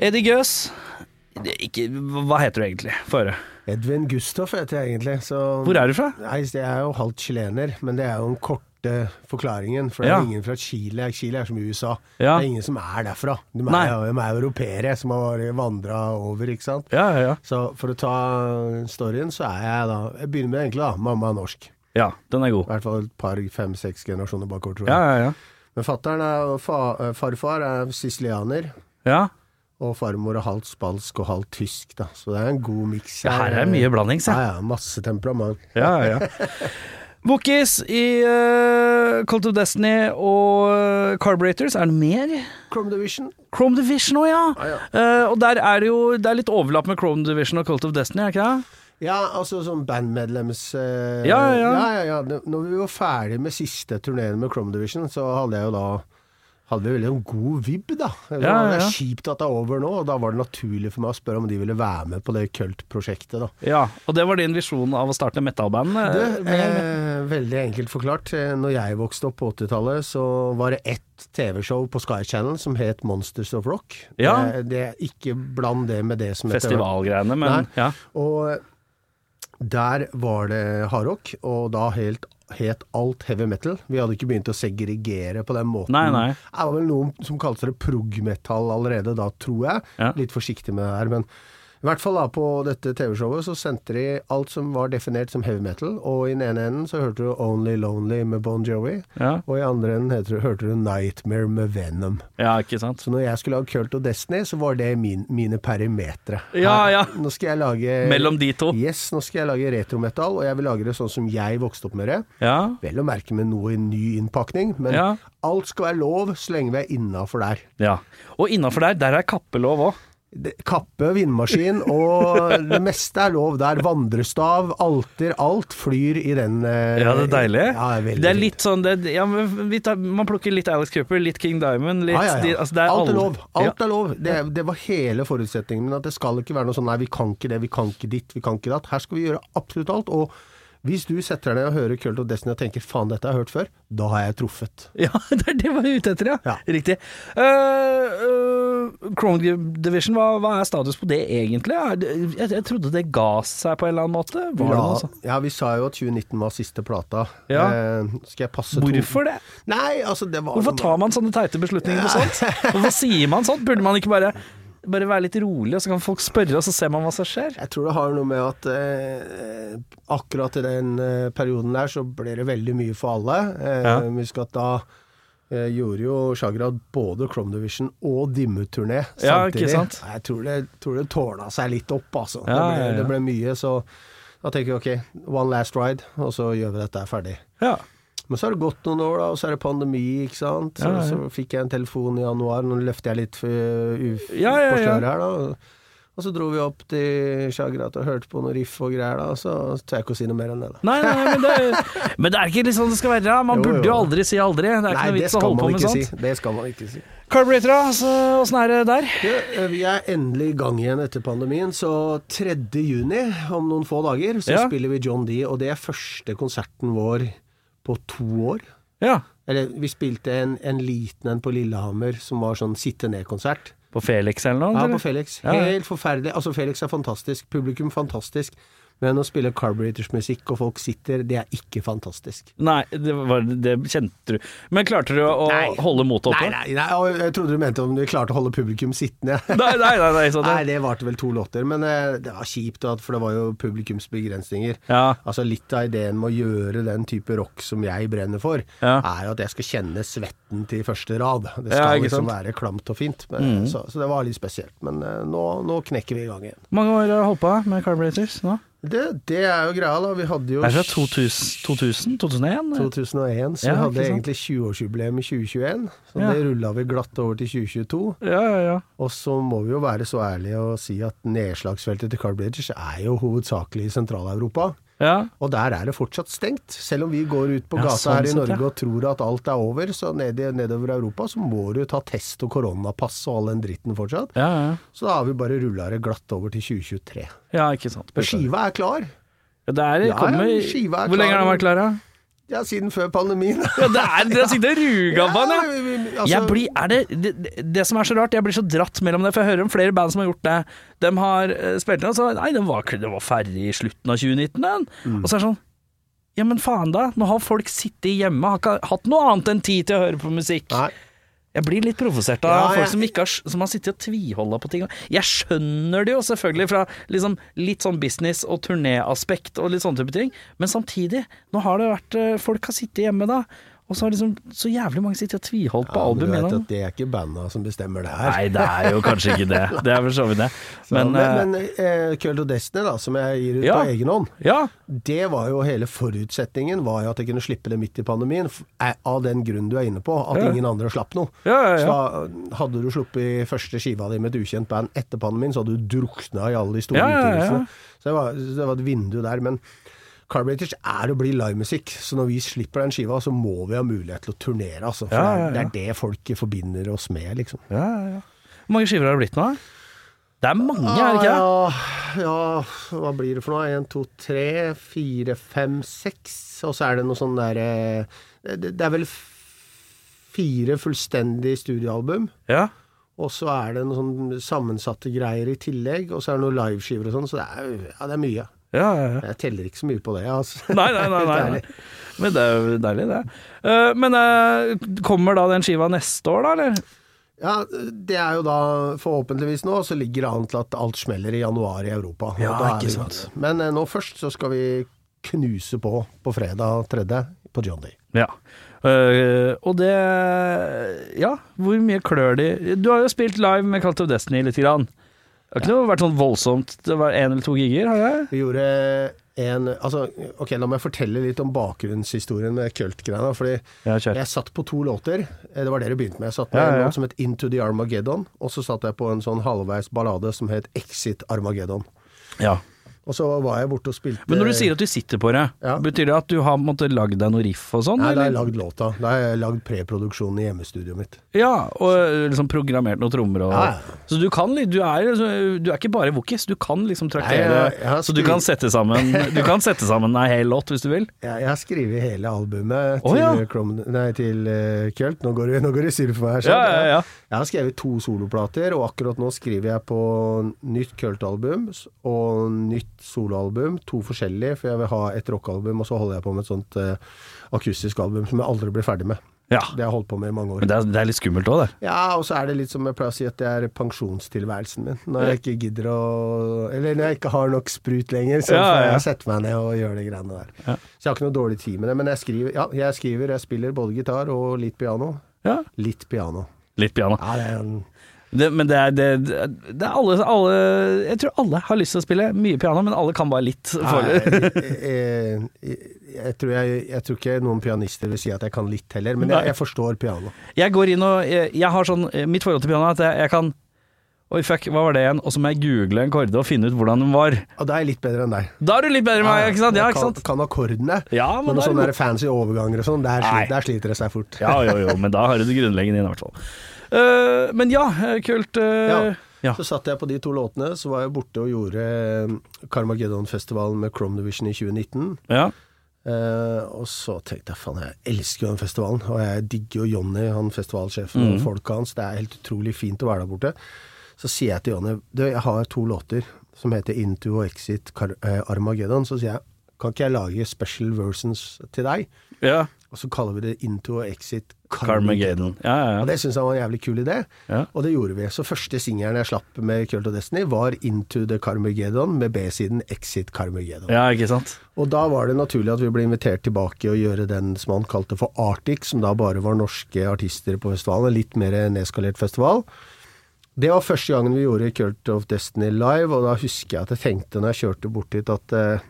Eddie Gøs. Ikke, hva heter du egentlig? Få høre. Edvin Gustaf heter jeg egentlig. Så Hvor er du fra? Nei, jeg er jo halvt chilener, men det er jo den korte forklaringen. For det Ja. er ingen fra Chile. Chile er som USA. Ja. Det er ingen som er derfra. De er, jo- de er europeere som har vandra over, ikke sant. Ja, ja, ja. Så for å ta storyen, så er jeg da Jeg begynner med egentlig da, mamma er norsk. Ja, den er god. I hvert fall et par, fem-seks generasjoner bakover, tror jeg. Ja, ja, ja. Men fattern og fa, farfar er sicilianer. ja. Og farmor er halvt spansk og halvt tysk, da. Så det er en god miks. Ja, her er mye blandings, ja. Ja, ja. Masse temperament. Ja, ja. Bookies i uh, Cult of Destiny og eh, Carburetors. Er det mer? Chrome Division. Chrome Division òg, ja. Ah, ja. Uh, og der er det jo Det er litt overlapp med Chrome Division og Cult of Destiny, er det ikke det? Ja, altså sånn bandmedlems uh, Ja, ja, ja. ja, ja, ja. Når vi var ferdig med siste turneen med Chrome Division, så hadde jeg jo da hadde vi veldig en god vibb, da. Det var ja, ja. kjipt at det er over nå, og da var det naturlig for meg å spørre om de ville være med på det Kult-prosjektet, da. Ja, Og det var din visjon av å starte metalband? eh, eh, veldig enkelt forklart. Eh, Når jeg vokste opp på 80-tallet, så var det ett TV-show på Sky Channel som het Monsters of Rock. Ja. Det, det, ikke bland det med det som heter Festivalgreiene, men Nei. ja. Og der var det hardrock, og da helt het alt heavy metal. Vi hadde ikke begynt å segregere på den måten. Nei, nei. Det var vel noen som kalte det prog-metal allerede da, tror jeg. Ja. Litt forsiktig med det her, men i hvert fall da på dette TV-showet så sendte de alt som var definert som heavy metal, og i den ene enden så hørte du Only Lonely med Bon Jovi, Ja. og i andre enden heter, hørte du Nightmare med Venom. ja, ikke sant? Så når jeg skulle lage Cult og Destiny, så var det min, mine perimetre. Ja, ja. Nå skal jeg lage Mellom de to. Yes, nå skal jeg lage retrometall, og jeg vil lage det sånn som jeg vokste opp med det. Ja. Vel å merke med noe i ny innpakning, men Ja. alt skal være lov så lenge vi er innafor der. ja. Og innafor der, der er kappelov òg. Kappe, vindmaskin, og det meste er lov der. Vandrestav, alter, alt flyr i den eh, Ja, det er deilig. Ja, det er det er litt sånn det, ja, vi tar, Man plukker litt Alex Cooper, litt King Diamond, litt ja, ja, ja. de- altså, det er Alt er lov. Alt er lov. Det, det var hele forutsetningen min. At det skal ikke være noe sånn nei, vi kan ikke det, vi kan ikke ditt, vi kan ikke datt. Her skal vi gjøre absolutt alt. Og hvis du setter deg og hører Cult of Destiny og tenker faen, dette har jeg hørt før, da har jeg truffet. Ja, det er det jeg er ute etter, ja. Ja. Riktig. Uh, uh, Chrome Division, hva, hva er status på det egentlig? Jeg, jeg trodde det ga seg på en eller annen måte. Var det Ja, noe sånt? ja, vi sa jo at 2019 var siste plata. Ja. Uh, skal jeg passe to- Hvorfor det? Nei, altså det var Hvorfor tar man sånne teite beslutninger på sånt? Hvorfor sier man sånt? Burde man ikke bare, bare være litt rolig, og så kan folk spørre, og så ser man hva som skjer? Jeg tror det har noe med at eh, akkurat i den eh, perioden der så ble det veldig mye for alle. Eh, Ja. Husk at da eh, gjorde jo Shagrad både Chrome Division og Dimmu-turné Ja, samtidig. ikke sant? Jeg tror det, tror det tårna seg litt opp, altså. Ja, det, ble, ja, ja. det ble mye, så da tenker vi ok, one last ride, og så gjør vi dette ferdig. Ja. Men så har det gått noen år, da, og så er det pandemi, ikke sant. Så, Ja, ja. så fikk jeg en telefon i januar, nå løfter jeg litt uf, Ja, ja, på ja. sløret her, da. Og så dro vi opp til Chagrat og hørte på noe riff og greier, da. Så tør jeg ikke å si noe mer enn det, da. Nei, nei, men det, men det er ikke litt sånn det skal være. da. Man Jo, burde jo. aldri si aldri. Det er ikke Nei, noe det vits å holde på med ikke sånt. si. Det skal man ikke si. Carburetor? Altså, Åssen er det der? Eh, vi er endelig i gang igjen etter pandemien, så 3. juni, om noen få dager, så Ja. spiller vi John D, og det er første konserten vår på to år. Ja. Eller vi spilte en, en liten en på Lillehammer som var sånn sitte ned-konsert. På Felix eller noe? Ja, eller? på Felix. Ja. Helt forferdelig. Altså, Felix er fantastisk. Publikum fantastisk. Men å spille Carburetors musikk og folk sitter, det er ikke fantastisk. Nei, det, var, det kjente du. Men klarte du å Nei. holde motet oppe? Nei, nei, nei, jeg trodde du mente om du klarte å holde publikum sittende. nei, nei, nei, nei, sånn, Nei, det varte vel to låter, men eh, det var kjipt, for det var jo publikumsbegrensninger. Ja. Altså Litt av ideen med å gjøre den type rock som jeg brenner for, Ja. er jo at jeg skal kjenne svetten til første rad. Det skal ja, liksom sant? Mm. være klamt og fint. Men, så, så det var litt spesielt. Men eh, nå, nå knekker vi i gang igjen. Mange år har du holdt på med Carburetors nå? Det, det er jo greia, da. Vi hadde jo Er fra 2000? 2000 2001? 2001, så Ja, vi hadde egentlig 20-årsjubileum i 2021. Så Ja. det rulla vi glatt over til 2022. Ja, ja, ja. Og så må vi jo være så ærlige og si at nedslagsfeltet til Carl Bridges er jo hovedsakelig i Sentral-Europa. Ja. Og der er det fortsatt stengt. Selv om vi går ut på Ja, gata sånn her i Norge og tror at alt er over, så ned, nedover Europa så må du ta test og koronapass og all den dritten fortsatt. ja, ja. Så da har vi bare rulla det glatt over til 2023. ja ikke sant. Skiva er klar. Ja, det er, kommer, er Hvor lenge har den vært klar, da? Ja, siden før pandemien. Ja, det er, dere sitter og ruger på ja. altså- jeg blir, er det, det, det som er så rart, jeg blir så dratt mellom det, for jeg hører om flere band som har gjort det. De har eh, spilt den, og så Nei, den var, den var ferdig i slutten av 2019, den. Mm. Og så er det sånn Ja, men faen da. Nå har folk sittet hjemme, har ikke hatt noe annet enn tid til å høre på musikk. Nei. Jeg blir litt provosert av Ja, folk som, har, som har sittet og tviholda på ting. Jeg skjønner det jo selvfølgelig fra liksom litt sånn business og turnéaspekt og litt sånne type ting, men samtidig, nå har det vært eh, Folk har sittet hjemme da, og så har liksom så jævlig mange sittet og tviholdt på Ja, men album du vet at det er ikke banda som bestemmer det her. Nei, det er jo kanskje ikke det. Det er for så vidt det. Så, Men, men, uh, men Cult of Destiny, da, som jeg gir ut Ja. på egen hånd, ja. det var jo hele forutsetningen var jo at jeg kunne slippe det midt i pandemien, eh, av den grunn du er inne på, at Ja. ingen andre slapp noe. Så da, hadde du sluppet første skiva di med et ukjent band etter pandemien, så hadde du drukna i alle de store Ja, utgivelsene. Så det var, det var et vindu der. Men Carburetors er å bli livemusikk, så når vi slipper den skiva, så må vi ha mulighet til å turnere, altså. For Ja, ja, ja. Det, er, det folk forbinder oss med, liksom. ja, ja, ja. Hvor mange skiver har det blitt nå? Det er mange, er det ikke det? Ja, ja, hva blir det for noe? En, to, tre, fire, fem, seks. Og så er det noe sånn derre det, det er vel fire fullstendig studioalbum. Ja. Og så er det noen sånn sammensatte greier i tillegg. Og så er det noen liveskiver og sånn. Så det er, ja, det er mye. Ja, ja, ja. Jeg teller ikke så mye på det, altså. Nei, nei, nei, nei, nei. Men det er jo deilig, det. Eh, men eh, kommer da den skiva neste år, da, eller? Ja, det er jo da forhåpentligvis nå, så ligger det an til at alt smeller i januar i Europa. Ja, ikke vi- Men eh, nå først så skal vi knuse på på fredag tredje på John Day. Ja. Og det Ja, hvor mye klør de Du har jo spilt live med Cult of Destiny lite grann. Det har ikke noe vært sånn voldsomt Det var én eller to gigger, har det? Vi gjorde en Altså, ok, la meg fortelle litt om bakgrunnshistorien med Kult-greiene. Fordi Ja, jeg satt på to låter. Eh, Det var det du begynte med. Jeg satt med Ja, ja, en låt som het Into the Armageddon, og så satt jeg på en sånn halvveis ballade som het Exit Armageddon. Ja. Og så var jeg borte og spilte Men når du sier at du sitter på det, Ja. betyr det at du har måttet lagd deg noe riff og sånn? Nei, da har jeg lagd låta. Da har jeg lagd preproduksjonen i hjemmestudioet mitt. Ja, og liksom programmert noen trommer og Ja, ja. Så du kan litt Du liksom- du er ikke bare wokis, du kan liksom traktere Nei, Så du kan sette sammen Du kan sette sammen ei hel låt hvis du vil. Jeg, jeg har skrevet hele albumet til, til, ja. Krom, nei, til uh, Kjølt. Nå går det, nå går det surr for meg. Ja, ja, ja. Jeg har skrevet to soloplater, og akkurat nå skriver jeg på nytt Kjølt-album og nytt soloalbum. To forskjellige, for jeg vil ha et rockealbum, og så holder jeg på med et sånt uh, akustisk album som jeg aldri blir ferdig med. ja. Det har jeg holdt på med i mange år. Men det er, det er litt skummelt òg, det. Ja, og så er det litt som jeg pleier å si at det er pensjonstilværelsen min. Når jeg ikke gidder å Eller når jeg ikke har nok sprut lenger, så Ja, får ja. jeg sette meg ned og gjøre de greiene der. Ja. Så jeg har ikke noe dårlig tid med det. Men jeg skriver, ja, jeg skriver, jeg spiller både gitar og litt piano. Ja. Litt piano. Litt piano. Ja, det er en Det, men det er, det, det er alle, alle Jeg tror alle har lyst til å spille mye piano, men alle kan bare litt. For, jeg, jeg, tror jeg, jeg tror ikke noen pianister vil si at jeg kan litt heller, men jeg, jeg forstår piano. jeg går inn og jeg, har sånn Mitt forhold til piano er at jeg, kan Oi, fuck, hva var det igjen? Og så må jeg google en korde og finne ut hvordan den var. Og da er jeg litt bedre enn deg. Da er du litt bedre enn meg, ikke sant? Ja, ikke kan, sant? kan akkordene, Ja, men men sånne fancy overganger og sånn, der, der sliter det seg fort. Ja, jo, jo, men da har du det grunnleggende inn, i hvert fall. Eh, men ja, eh, kult. Uh, Ja. ja. Så satt jeg på de to låtene, så var jeg borte og gjorde Carmageddon-festivalen med Chrome Division i 2019. ja. Uh, og så tenkte jeg faen, jeg elsker jo den festivalen, og jeg digger jo Jonny, han festivalsjefen mm. og folka hans. Det er helt utrolig fint å være der borte. Så sier jeg til Jonny du, jeg har to låter som heter Into og Exit Car uh, Armageddon. Så sier jeg kan ikke jeg lage special versions til deg? ja. Og så kaller vi det Into og Exit Carmageddon. Ja, ja, Og det syntes jeg var en jævlig kul idé, Ja. og det gjorde vi. Så første singelen jeg slapp med Cult of Destiny, var Into the Carmageddon med B-siden Exit Carmageddon. ja, ikke sant? Og da var det naturlig at vi ble invitert tilbake og gjøre den som han kalte for Arctic, som da bare var norske artister på festivalen. En litt mer nedskalert festival. Det var første gangen vi gjorde Cult of Destiny live, og da husker jeg at jeg tenkte når jeg kjørte bort dit at eh,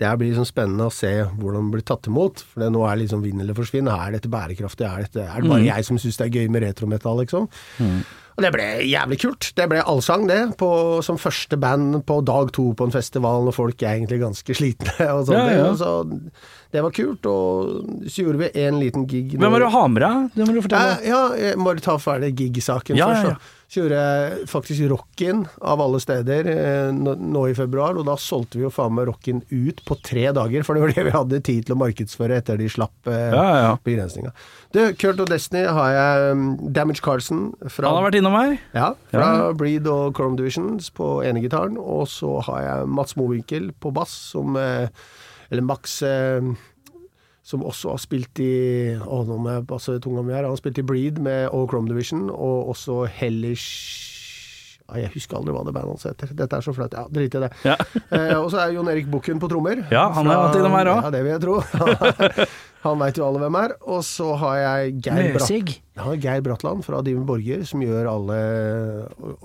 det blir liksom spennende å se hvordan det blir tatt imot. For det nå er det liksom vinn eller forsvinn. Er dette bærekraftig? Er, dette, er det bare jeg som syns det er gøy med retrometall, liksom? Og det ble jævlig kult. Det ble allsang, det. På, som første band på dag to på en festival når folk er egentlig ganske slitne og sånt. Ja, ja. og Så det var kult. Og så gjorde vi en liten gig Hvem var det du har med deg? Det må du fortelle. ja, ja, jeg må ta ferdig gig-saken Ja, først. ja, ja. Gjorde jeg faktisk Rockin av alle steder eh, nå, i februar, og da solgte vi jo faen meg Rockin ut på tre dager, for det var det vi hadde tid til å markedsføre etter de slapp eh, Ja, ja, begrensninga. Du, Kurt og Destiny har jeg um, Damage Carlson fra, Han har vært innom her. ja, fra Ja. Breed og Chrome Divisions på enegitaren, og så har jeg Mats Mowinckel på bass, som eh, Eller Max eh, som også har spilt i Å, nå må jeg passe tunga mi her. Han har spilt i Breed med og Chrome Division, og også Hellish Jeg husker aldri hva det bandet hans heter. Dette er så flaut. Ja, drit i det. Ja. eh, og så er Jon Erik Bukken på trommer. Ja, han har vært innom her også. Ja, det vil jeg tro. Han veit jo alle hvem er. Og så har jeg Geir, Bratt, ja, Geir Bratland fra Diven Borger, som gjør alle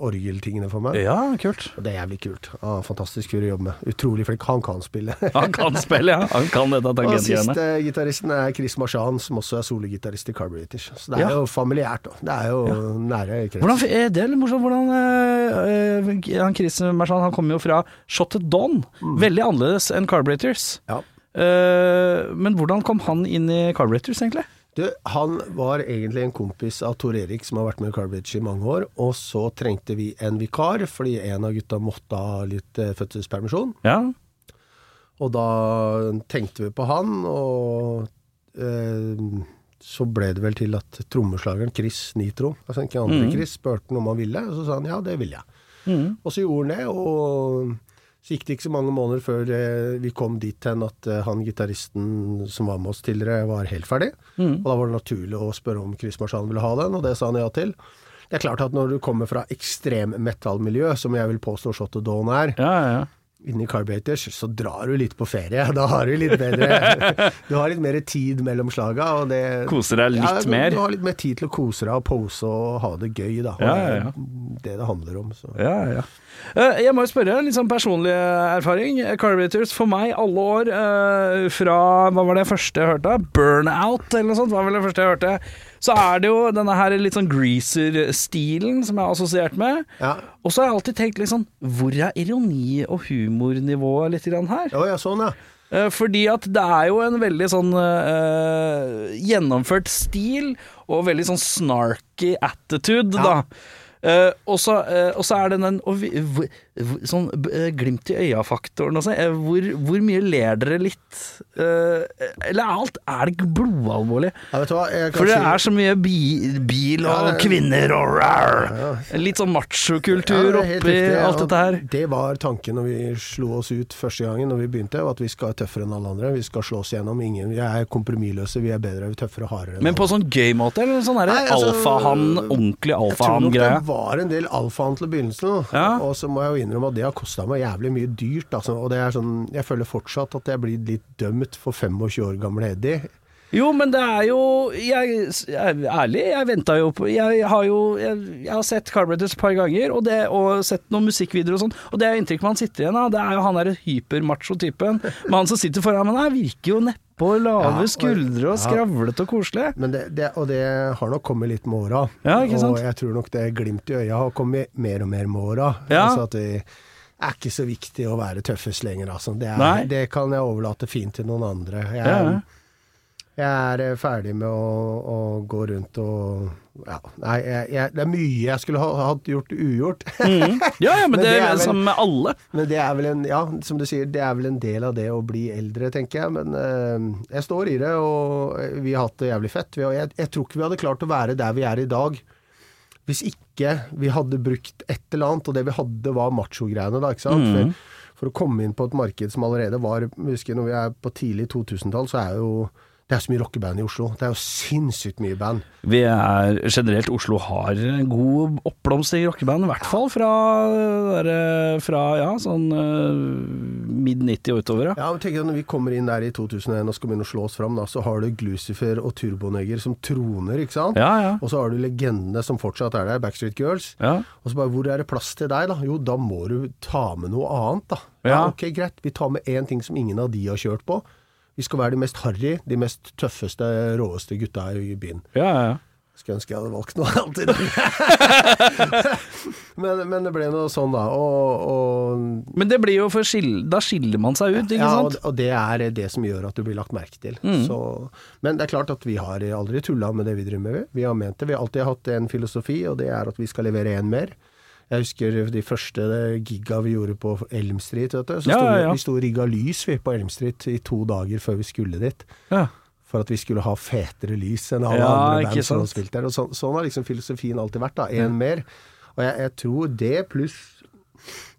orgeltingene for meg. Ja, kult. Og det er jævlig kult. Ah, fantastisk fyr å jobbe med. Utrolig flink. Han kan spille. Han kan spille, ja. Han kan dette Og siste uh, gitaristen er Chris Marchand, som også er sologitarist i Carburetors. Så det er Ja. jo familiært, da. Det er jo nære krets. Hvordan, det er litt morsomt hvordan uh, uh, Chris Marchand han kommer jo fra Shotted Dawn. Veldig annerledes enn Carburetors. Ja. Eh, men hvordan kom han inn i Carburetors, egentlig? Du, han var egentlig en kompis av Tor Erik som har vært med i Carbridge i mange år, og så trengte vi en vikar, fordi en av gutta måtte ha litt eh, fødselspermisjon. Ja. Og da tenkte vi på han, og eh, så ble det vel til at trommeslageren Chris Nitro, altså ikke andre Chris, spurte han om han ville, og så sa han ja, det vil jeg. Og så gjorde han det, og så gikk det ikke så mange måneder før eh, vi kom dit hen at eh, han gitaristen som var med oss tidligere, var helt ferdig. Og da var det naturlig å spørre om Chris Marchand ville ha den, og det sa han ja til. Det er klart at når du kommer fra ekstrem metallmiljø, som jeg vil påstå Shot of Dawn er, Ja, ja, ja. Inni Carbaters, så drar du litt på ferie. Da har du litt bedre Du har litt mer tid mellom slaga, og det Koser deg litt ja, du, mer. Du har litt mer tid til å kose deg og pose og ha det gøy, da. Ja, ja. Det det handler om. Så. Ja, ja. Eh, Jeg må jo spørre, litt sånn personlig erfaring. Carbaters for meg alle år eh, fra Hva var det første jeg hørte? Burnout, eller noe sånt, var vel det første jeg hørte. Så er det jo denne her litt sånn greaser-stilen som jeg har assosiert med. Ja. Og så har jeg alltid tenkt litt sånn Hvor er ironi og humornivået litt grann her? Å ja, sånn ja. Eh, Fordi at det er jo en veldig sånn uh, gjennomført stil, og veldig sånn snarky attitude, Ja. da. Eh, og, så, eh, og så er det den og vi, hvor, sånn eh, glimt i øya-faktoren også. Eh, hvor, hvor mye ler dere litt? Uh, eller er alt Er det blodalvorlig? ja For det er så mye bi, bil og Ja, det- kvinner og rar. Litt sånn machokultur Ja, oppi alt dette her. Det var tanken når vi slo oss ut første gangen når vi begynte, at vi skal være tøffere enn alle andre. Vi skal slå oss gjennom. Ingen, vi er kompromissløse, vi er bedre, vi er tøffere, og hardere. Men på sånn gøy måte, eller sånn altså, alfahann, ordentlig alfahann-greie? Var en del alfaen til begynnelsen, Ja. og så må jeg jo innrømme at det har kosta meg jævlig mye dyrt. Altså, og det er sånn, jeg føler fortsatt at jeg blir litt dømt for 25 år gamle Eddie. Jo, men det er jo Jeg, jeg ærlig, jeg venta jo på Jeg har jo jeg, jeg har sett Carburetors et par ganger, og, det, og sett noen musikkvideoer og sånn, og det er inntrykket man sitter igjen av. Det er jo han derre hypermacho-typen. Men han som sitter foran meg, han virker jo nedpå, lave Ja, og- skuldre og skravlete og koselig. Men det, det, og det har nok kommet litt med åra. Ja. Og jeg tror nok det glimtet i øya har kommet mer og mer med åra. Ja. Altså at det er ikke så viktig å være tøffest lenger, altså. Det, er, det kan jeg overlate fint til noen andre. Jeg, Ja. Jeg er eh, ferdig med å, å gå rundt og ja, Nei, jeg, jeg, det er mye jeg skulle ha hatt gjort ugjort. Mm. Ja, ja, men, Men det er vel- som med alle. Men det er vel en, ja, som du sier, det er vel en del av det å bli eldre, tenker jeg. Men eh, jeg står i det, og vi har hatt det jævlig fett. Vi, jeg, jeg tror ikke vi hadde klart å være der vi er i dag hvis ikke vi hadde brukt et eller annet, og det vi hadde var macho-greiene, da, ikke sant. For, for å komme inn på et marked som allerede var Husker når vi er på tidlig 2000-tall, så er jo Det er så mye rockeband i Oslo. Det er jo sinnssykt mye band. Vi er generelt Oslo har en god oppblomstring i rockeband, i hvert fall fra, der, fra ja, sånn uh, mid 90 og utover. Ja. Men tenk deg Når vi kommer inn der i 2001 og skal begynne å slå oss fram, da, så har du Glucifer og Turboneger som troner, ikke sant? Ja, ja. Og så har du legendene som fortsatt er der, Backstreet Girls. Ja. Og så bare, hvor er det plass til deg, da? Jo, da må du ta med noe annet, da. Ja. ok, greit. Vi tar med én ting som ingen av de har kjørt på. Vi skal være de mest harry, de mest tøffeste, råeste gutta her i byen. Ja, ja, ja. Skulle ønske jeg hadde valgt noe annet i dag. men, men det ble noe sånn, da. Og, og Men det blir jo for skil Da skiller man seg ut, ikke ja, og, sant? og det er det som gjør at du blir lagt merke til. Mm. Så, men det er klart at vi har aldri tulla med det vi driver med. Vi har ment det. Vi har alltid hatt en filosofi, og det er at vi skal levere én mer. Jeg husker de første giga vi gjorde på Elm Street. Vet du. Så Ja, sto, ja. Vi sto og rigga lys vi på Elm Street i to dager før vi skulle dit. Ja. For at vi skulle ha fetere lys enn alle andre band som har spilt der. Og så, sånn har liksom filosofien alltid vært. da, Én mer. Og jeg, jeg tror det pluss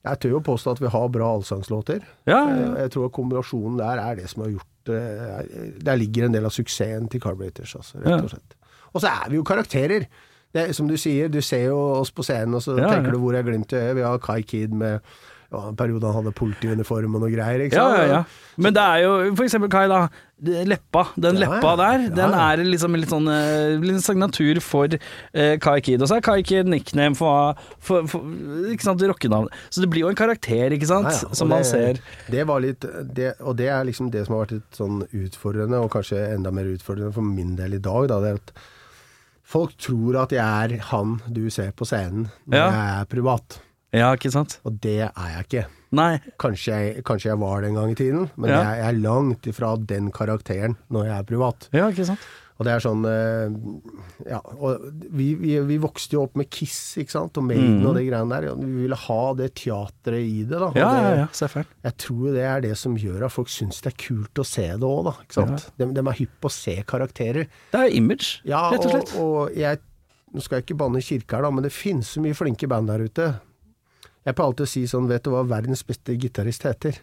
Jeg tør jo påstå at vi har bra allsangslåter. Ja, Eh. Jeg tror kombinasjonen der er det som har gjort eh, Der ligger en del av suksessen til Carburetors, altså, rett og slett. Og så er vi jo karakterer. Det som du sier, du ser jo oss på scenen, og så Ja, tenker ja. du hvor er glimt i øyet. Vi har Kai Kid med ja, en periode han hadde politiuniform og noe greier. Ikke sant? ja, ja. Men det er jo for eksempel Kai, da. Leppa. Den Ja, leppa der, Ja, den er liksom en litt sånn eh, litt signatur for eh, Kai Kid. Og så er Kai Kid nickname for, for, for ikke sant, rockenavn. Så det blir jo en karakter, ikke sant, Ja, ja, som man det- ser. Det var litt det, Og det er liksom det som har vært litt sånn utfordrende, og kanskje enda mer utfordrende for min del i dag, da. Det er at folk tror at jeg er han du ser på scenen når Ja. jeg er privat. Ja, ikke sant? Og det er jeg ikke. Nei. Kanskje jeg, kanskje jeg var det en gang i tiden, men Ja. jeg er langt ifra den karakteren når jeg er privat. Ja, ikke sant? Og det er sånn eh, Ja, og vi, vi, vi vokste jo opp med Kiss, ikke sant, og Maiden og de greiene der. og Vi ville ha det teatret i det, da. Ja, det, ja, ja. selvfølgelig. Jeg tror det er det som gjør at folk syns det er kult å se det òg, da. Ikke sant? De, de er hypp på å se karakterer. Det er image, Ja, rett og slett. Og, og jeg Nå skal jeg ikke banne kirka her, da, men det finnes så mye flinke band der ute. Jeg pleier alltid å si sånn, vet du hva verdens beste gitarist heter?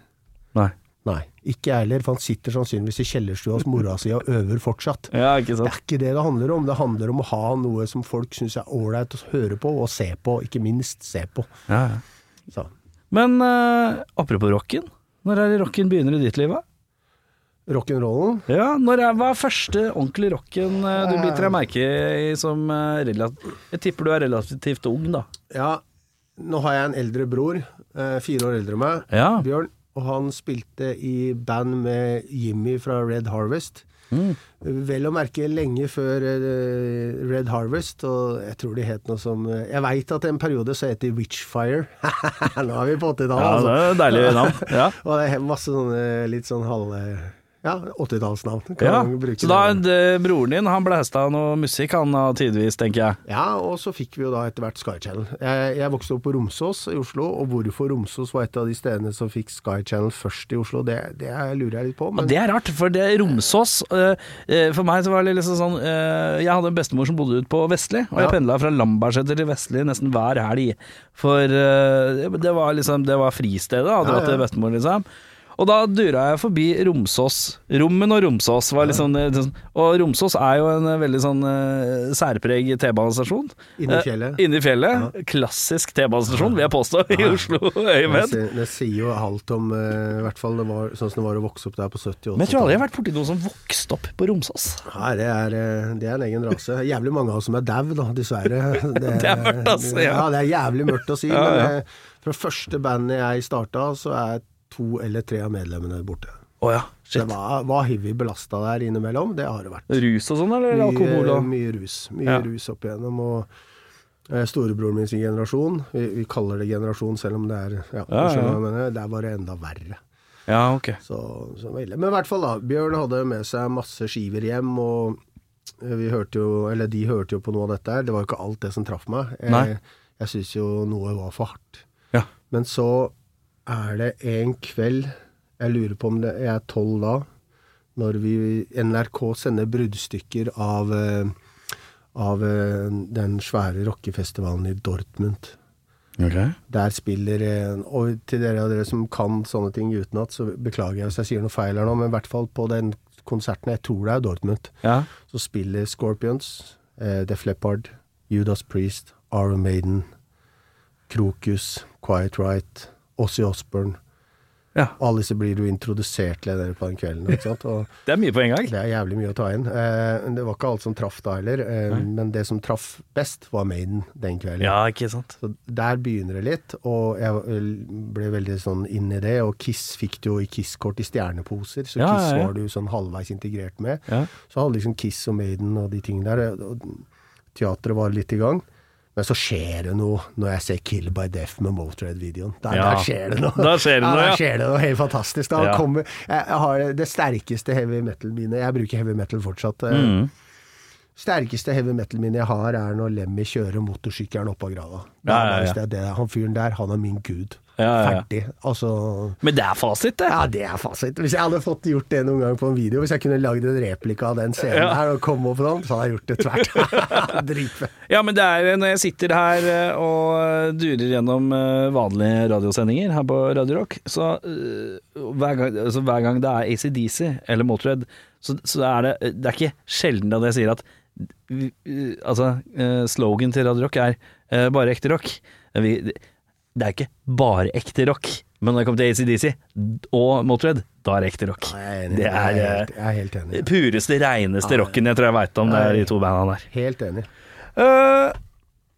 Nei. Nei, ikke jeg heller, for han sitter sannsynligvis i kjellerstua hos mora si og øver fortsatt. Ja, ikke Det er ikke det det handler om. Det handler om å ha noe som folk syns er ålreit å høre på og se på, ikke minst se på. Ja, ja. Så. Men uh, apropos rocken. Når er det rocken begynner i ditt liv, da? Rock'n'rollen Ja, når er, hva er første ordentlige rocken uh, du biter deg merke i som uh, relativt Jeg tipper du er relativt ung, da. Ja, nå har jeg en eldre bror, fire år eldre enn meg, Ja. Bjørn, og han spilte i band med Jimmy fra Red Harvest. Mm. Vel å merke lenge før eh, Red Harvest, og jeg tror de het noe som eh, Jeg veit at en periode så het de Witchfire. Nå er vi på 80-tallet, Ja, altså. det er deilig navn. Ja. Og det er masse sånne litt sånn halve Ja, 80-tallsnavn. kan Ja, så da det. det, broren din han blæsta noe musikk han tidvis, tenker jeg. Ja, og så fikk vi jo da etter hvert Sky Channel. Jeg, jeg vokste opp på Romsås i Oslo, og hvorfor Romsås var et av de stedene som fikk Sky Channel først i Oslo, det, det lurer jeg litt på. Men... Ja, det er rart, for det Romsås øh, øh, For meg så var det liksom sånn Jeg hadde en bestemor som bodde ute på Vestli, og jeg Ja. pendla fra Lambertseter til Vestli nesten hver helg. For det var liksom Det var fristedet å dra til bestemor, liksom. Og da dura jeg forbi Romsås. Rommen og Romsås var litt sånn Og Romsås er jo en øh, veldig sånn uh, særpreg T-banestasjon. Inni fjellet. fjellet. Inni fjellet. Klassisk T-banestasjon, vil jeg påstå, i Oslo det, øyemed. sier- det sier jo alt om uh, I hvert fall det var sånn som det var å vokse opp der på 70- og Men jeg tror aldri jeg har 80-tallet. vært borti noen som vokste opp på Romsås. Nei, det er, eh, det er en egen rase. Jævlig mange av oss som er dau, da, dessverre. Det, Det er mørkt, altså, ja. ja. det er jævlig mørkt å si. Ja, ja. Men det, fra første bandet jeg starta, så er to eller tre av medlemmene borte. Oh, ja, det var, var heavy belasta der innimellom, det har det vært. Rus og sånn, eller alkohol Mye, og mye rus. Mye Ja. rus opp igjennom. Og eh, storebroren min sin generasjon, vi, vi kaller det generasjon selv om det er Ja, mener. Der var det enda verre. Ja, ok. Så, så det. Men i hvert fall, da. Bjørn hadde med seg masse skiver hjem, og eh, vi hørte jo Eller de hørte jo på noe av dette her. Det var jo ikke alt det som traff meg. Nei. Jeg, jeg syns jo noe var for hardt. Ja. Men så er det en kveld Jeg lurer på om det jeg er tolv da, når vi NRK sender bruddstykker av eh, av eh, den svære rockefestivalen i Dortmund. Okay. Der spiller eh, Og til dere av dere som kan sånne ting utenat, så beklager jeg hvis jeg sier noe feil her nå, men i hvert fall på den konserten, jeg tror det er Dortmund, Ja. så spiller Scorpions, eh, Def Leppard, Judas Priest, Iron Maiden, Krokus, Quiet Right, Ossie Osbourne. ja. Alle disse blir du introdusert til på den kvelden. Og Det er mye på en gang. det er jævlig mye å ta inn. Eh, det var ikke alt som traff da heller, eh, men det som traff best, var Maiden den kvelden. Ja, ikke sant. Så der begynner det litt, og jeg ble veldig sånn inn i det. Og Kiss fikk du jo i Kiss-kort i stjerneposer, så Ja, Kiss var du sånn halvveis integrert med. Så hadde liksom Kiss og Maiden og de tingene der. Og teatret var litt i gang. Men så skjer det noe når jeg ser Kill by Death med Motorhead-videoen. Der, Ja. der skjer det noe. Da skjer det noe, ja. Der skjer det noe helt fantastisk. Da Ja. kommer, jeg, jeg har det sterkeste heavy metal-minnet. Jeg bruker heavy metal fortsatt. eh, Mm. Sterkeste heavy metal-minnet jeg har, er når Lemmy kjører motorsykkelen opp av grava. Ja, ja, ja. Det. Han fyren der, han er min gud. Ja, ja, ja. Ferdig. Altså Men det er fasit, det. Ja, det er fasit. Hvis jeg hadde fått gjort det noen gang på en video, hvis jeg kunne lagd en replika av den scenen her og komme opp sånn, så hadde jeg gjort det tvert. Dritfett. Ja, men det er når jeg sitter her eh, og durer gjennom eh, vanlige radiosendinger her på Radio Rock, så eh, hver, gang, altså, hver gang det er ACDC eller Motörhead, så, så er det Det er ikke sjelden at jeg sier at eh, Altså, eh, slogan til Radio Rock er eh, bare ekte rock. Vi, det er ikke bare ekte rock, men når det kommer til ACDC og Motörhead, da er det ekte rock. Enig. Det er er helt, helt enig. eh, pureste, reineste rocken jeg tror jeg veit om, det er de to bandene der. Helt enig. Eh,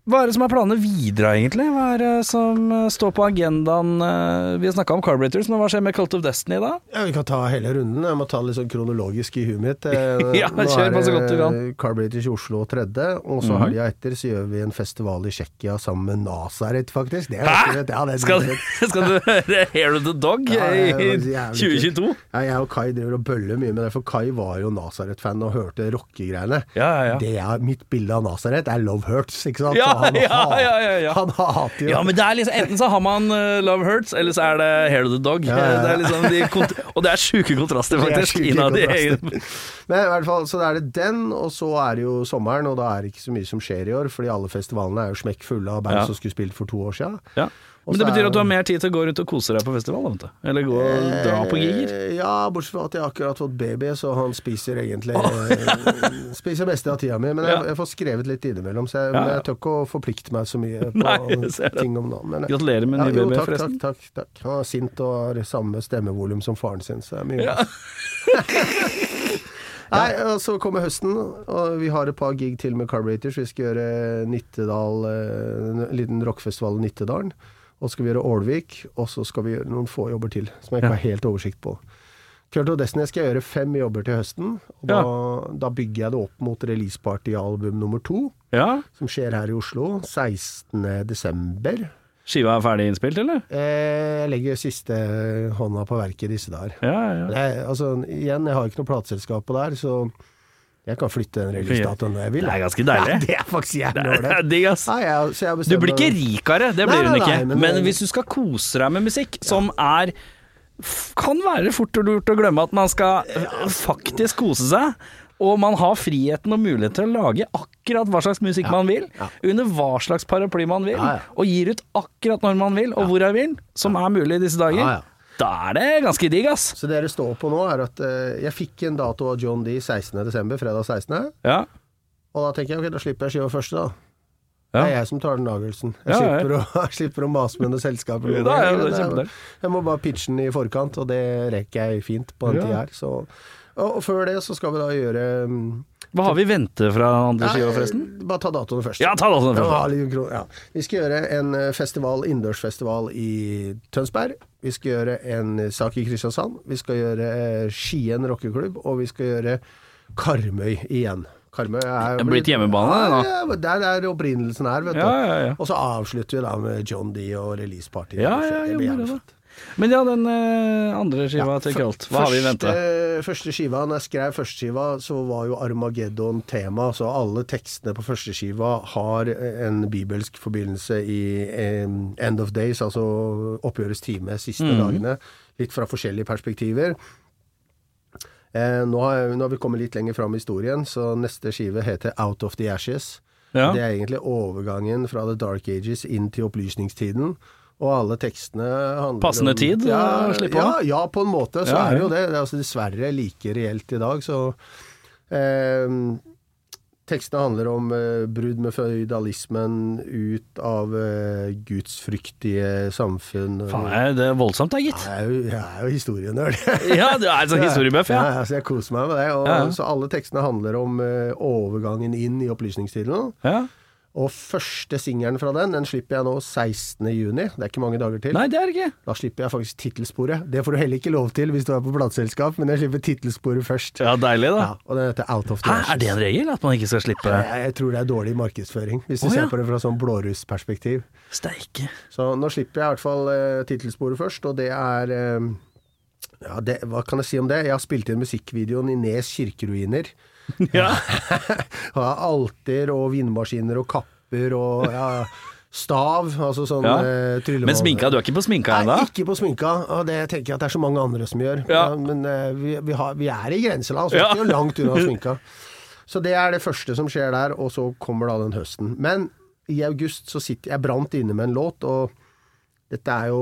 hva er det som er planene videre, egentlig? Hva er det som eh, står på agendaen? eh, vi har snakka om Carburetors, men hva skjer med Cult of Destiny da? Ja, Vi kan ta hele runden. Jeg må ta det litt sånn kronologisk i huet mitt. Eh, Ja, nå kjør er på så godt du kan. Carburetors i Oslo tredje, og så Mhm. helga etter så gjør vi en festival i Tsjekkia sammen med Nazaret, faktisk. Det er Hæ? Ja, det er Skal, skal du høre Hair of the Dog Ja, i det var jævlig 2022? Ja, jeg og Kai driver og bøller mye med det, for Kai var jo Nazaret-fan og hørte rockegreiene. Ja, ja, ja. Det er Mitt bilde av Nazaret er Love Hurts, ikke sant? Ja, han, ja, ja, ja, ja. han hater jo Ja, men det er liksom Enten så har man uh, Love Hurts, eller så er det Hair of the Dog. Ja, ja, ja. Det er liksom de og det er sjuke kontraster, Det er faktisk. innad i kontraster. egen Men i hvert fall, så da er det den, og så er det jo sommeren, og da er det ikke så mye som skjer i år, fordi alle festivalene er jo smekkfulle av band Ja. som skulle spilt for to år siden. Men det betyr at du har mer tid til å gå rundt og kose deg på festival, da. Eller gå og dra på giger. Eh, Ja, bortsett fra at jeg akkurat fått baby, så han spiser egentlig oh. Spiser meste av tida mi. Men jeg, jeg får skrevet litt innimellom, så jeg, Ja, ja. jeg tør ikke å forplikte meg så mye på Nei, ting om dagen. Men, Gratulerer med ny ja, baby, forresten. takk, takk, takk. Han er sint og har samme stemmevolum som faren sin, så det er mye Ja. Nei, og så kommer høsten, og vi har et par gig til med Carburetors. Vi skal gjøre Nittedal, eh, en liten rockefestival i Nittedalen. Og så skal vi gjøre Ålvik, og så skal vi gjøre noen få jobber til, som jeg ikke Ja. har helt oversikt på. Cult of Destiny skal jeg gjøre fem jobber til høsten. Og da, da bygger jeg det opp mot releaseparty-album nummer to, ja. som skjer her i Oslo 16. desember. Skiva er ferdig innspilt, eller? Eh, jeg legger siste hånda på verket disse dager. Ja, ja. Jeg, altså, igjen, jeg har ikke noe plateselskap på der, så jeg kan flytte den releasedatoen når jeg vil. Det er ganske deilig. Ja, det er faktisk jævlig ålreit. Ja, Du blir ikke rikere, det blir Nei, nei, nei, ikke. nei, men- Men hvis du skal kose deg med musikk, som er Kan være fort gjort å glemme at man skal eh, faktisk kose seg. Og man har friheten og mulighet til å lage akkurat hva slags musikk man vil, ja. under hva slags paraply man vil, Ja, ja. og gir ut akkurat når man vil, og hvor jeg vil, som er mulig i disse dager. Da er det ganske digg, ass. Så det dere står på nå, er at eh, jeg fikk en dato av John D 16. desember, fredag 16. Ja. Og da tenker jeg ok, da slipper jeg skiva første, da. Ja. Det er jeg som tar den avgjørelsen. Jeg, Ja, ja. slipper, Å, jeg slipper å mase med noe selskap. eller Ja, noe. ja, det er Jeg- kjempedeilig. jeg må bare pitche den i forkant, og det rekker jeg fint på den Ja. tida her. Så. Og, og før det så skal vi da gjøre mm, Hva har vi i vente fra andre skiver, forresten? Bare ta datoene først. Ja, ta datoene først. Ja, ja. Vi skal gjøre en eh, festival, innendørsfestival i Tønsberg. Vi skal gjøre en sak i Kristiansand. Vi skal gjøre eh, Skien rockeklubb, og vi skal gjøre Karmøy igjen. Karmøy er Det er blitt hjemmebane, det. Ja, der er opprinnelsen her, vet du. Ja, ja, ja. Og så avslutter vi da med John D og releaseparty. Ja, ja, det jo, blir det jævlig fett. Men ja, den eh, andre skiva Ja, til Kralt, hva har vi i vente? Første, skiva, når jeg skrev første skiva, så var jo Armageddon tema. Så alle tekstene på første skiva har en bibelsk forbindelse i End of Days, altså oppgjørets time, siste mm. dagene. Litt fra forskjellige perspektiver. Eh, nå, har, nå har vi kommet litt lenger fram i historien, så neste skive heter Out of the Ashes. Ja. Det er egentlig overgangen fra The Dark Ages inn til opplysningstiden. Og alle tekstene handler Passende om tid å slippe ja, av? ja, på en måte så Ja, er det jo det. Det er altså dessverre like reelt i dag, så eh, Tekstene handler om eh, brudd med føydalismen, ut av eh, gudsfryktige samfunn. Faen, er det er voldsomt da, gitt. Jeg er jo, jeg er jo historienerd. Ja, du er sånn historiebuff, ja. Ja, Altså, jeg koser meg med det. Og, Ja, ja. Så alle tekstene handler om eh, overgangen inn i opplysningstiden. ja. Og første singelen fra den, den slipper jeg nå 16. juni. Det er ikke mange dager til. Nei, det er det ikke. Da slipper jeg faktisk tittelsporet. Det får du heller ikke lov til hvis du er på plateselskap, men jeg slipper tittelsporet først. Ja, deilig, da. Ja, og den heter Out of the Ashes. er det en regel? At man ikke skal slippe Jeg, jeg tror det er dårlig markedsføring, hvis du oh, ja. ser på det fra sånn blårussperspektiv. Steike. Så nå slipper jeg i hvert fall uh, tittelsporet først, og det er eh, ja, det, Hva kan jeg si om det? Jeg har spilt inn musikkvideoen i Nes kirkeruiner. Ja. Har alter og vindmaskiner og kapper og ja, stav, altså sånn Ja. eh. Men sminka, du er ikke på sminka ennå? Ikke på sminka, og det tenker jeg at det er så mange andre som gjør. Ja. men eh, vi, vi, har, vi er i grenseland, så Ja. vi er ikke langt unna sminka. Så det er det første som skjer der, og så kommer da den høsten. Men i august så sitter jeg brant inne med en låt, og dette er jo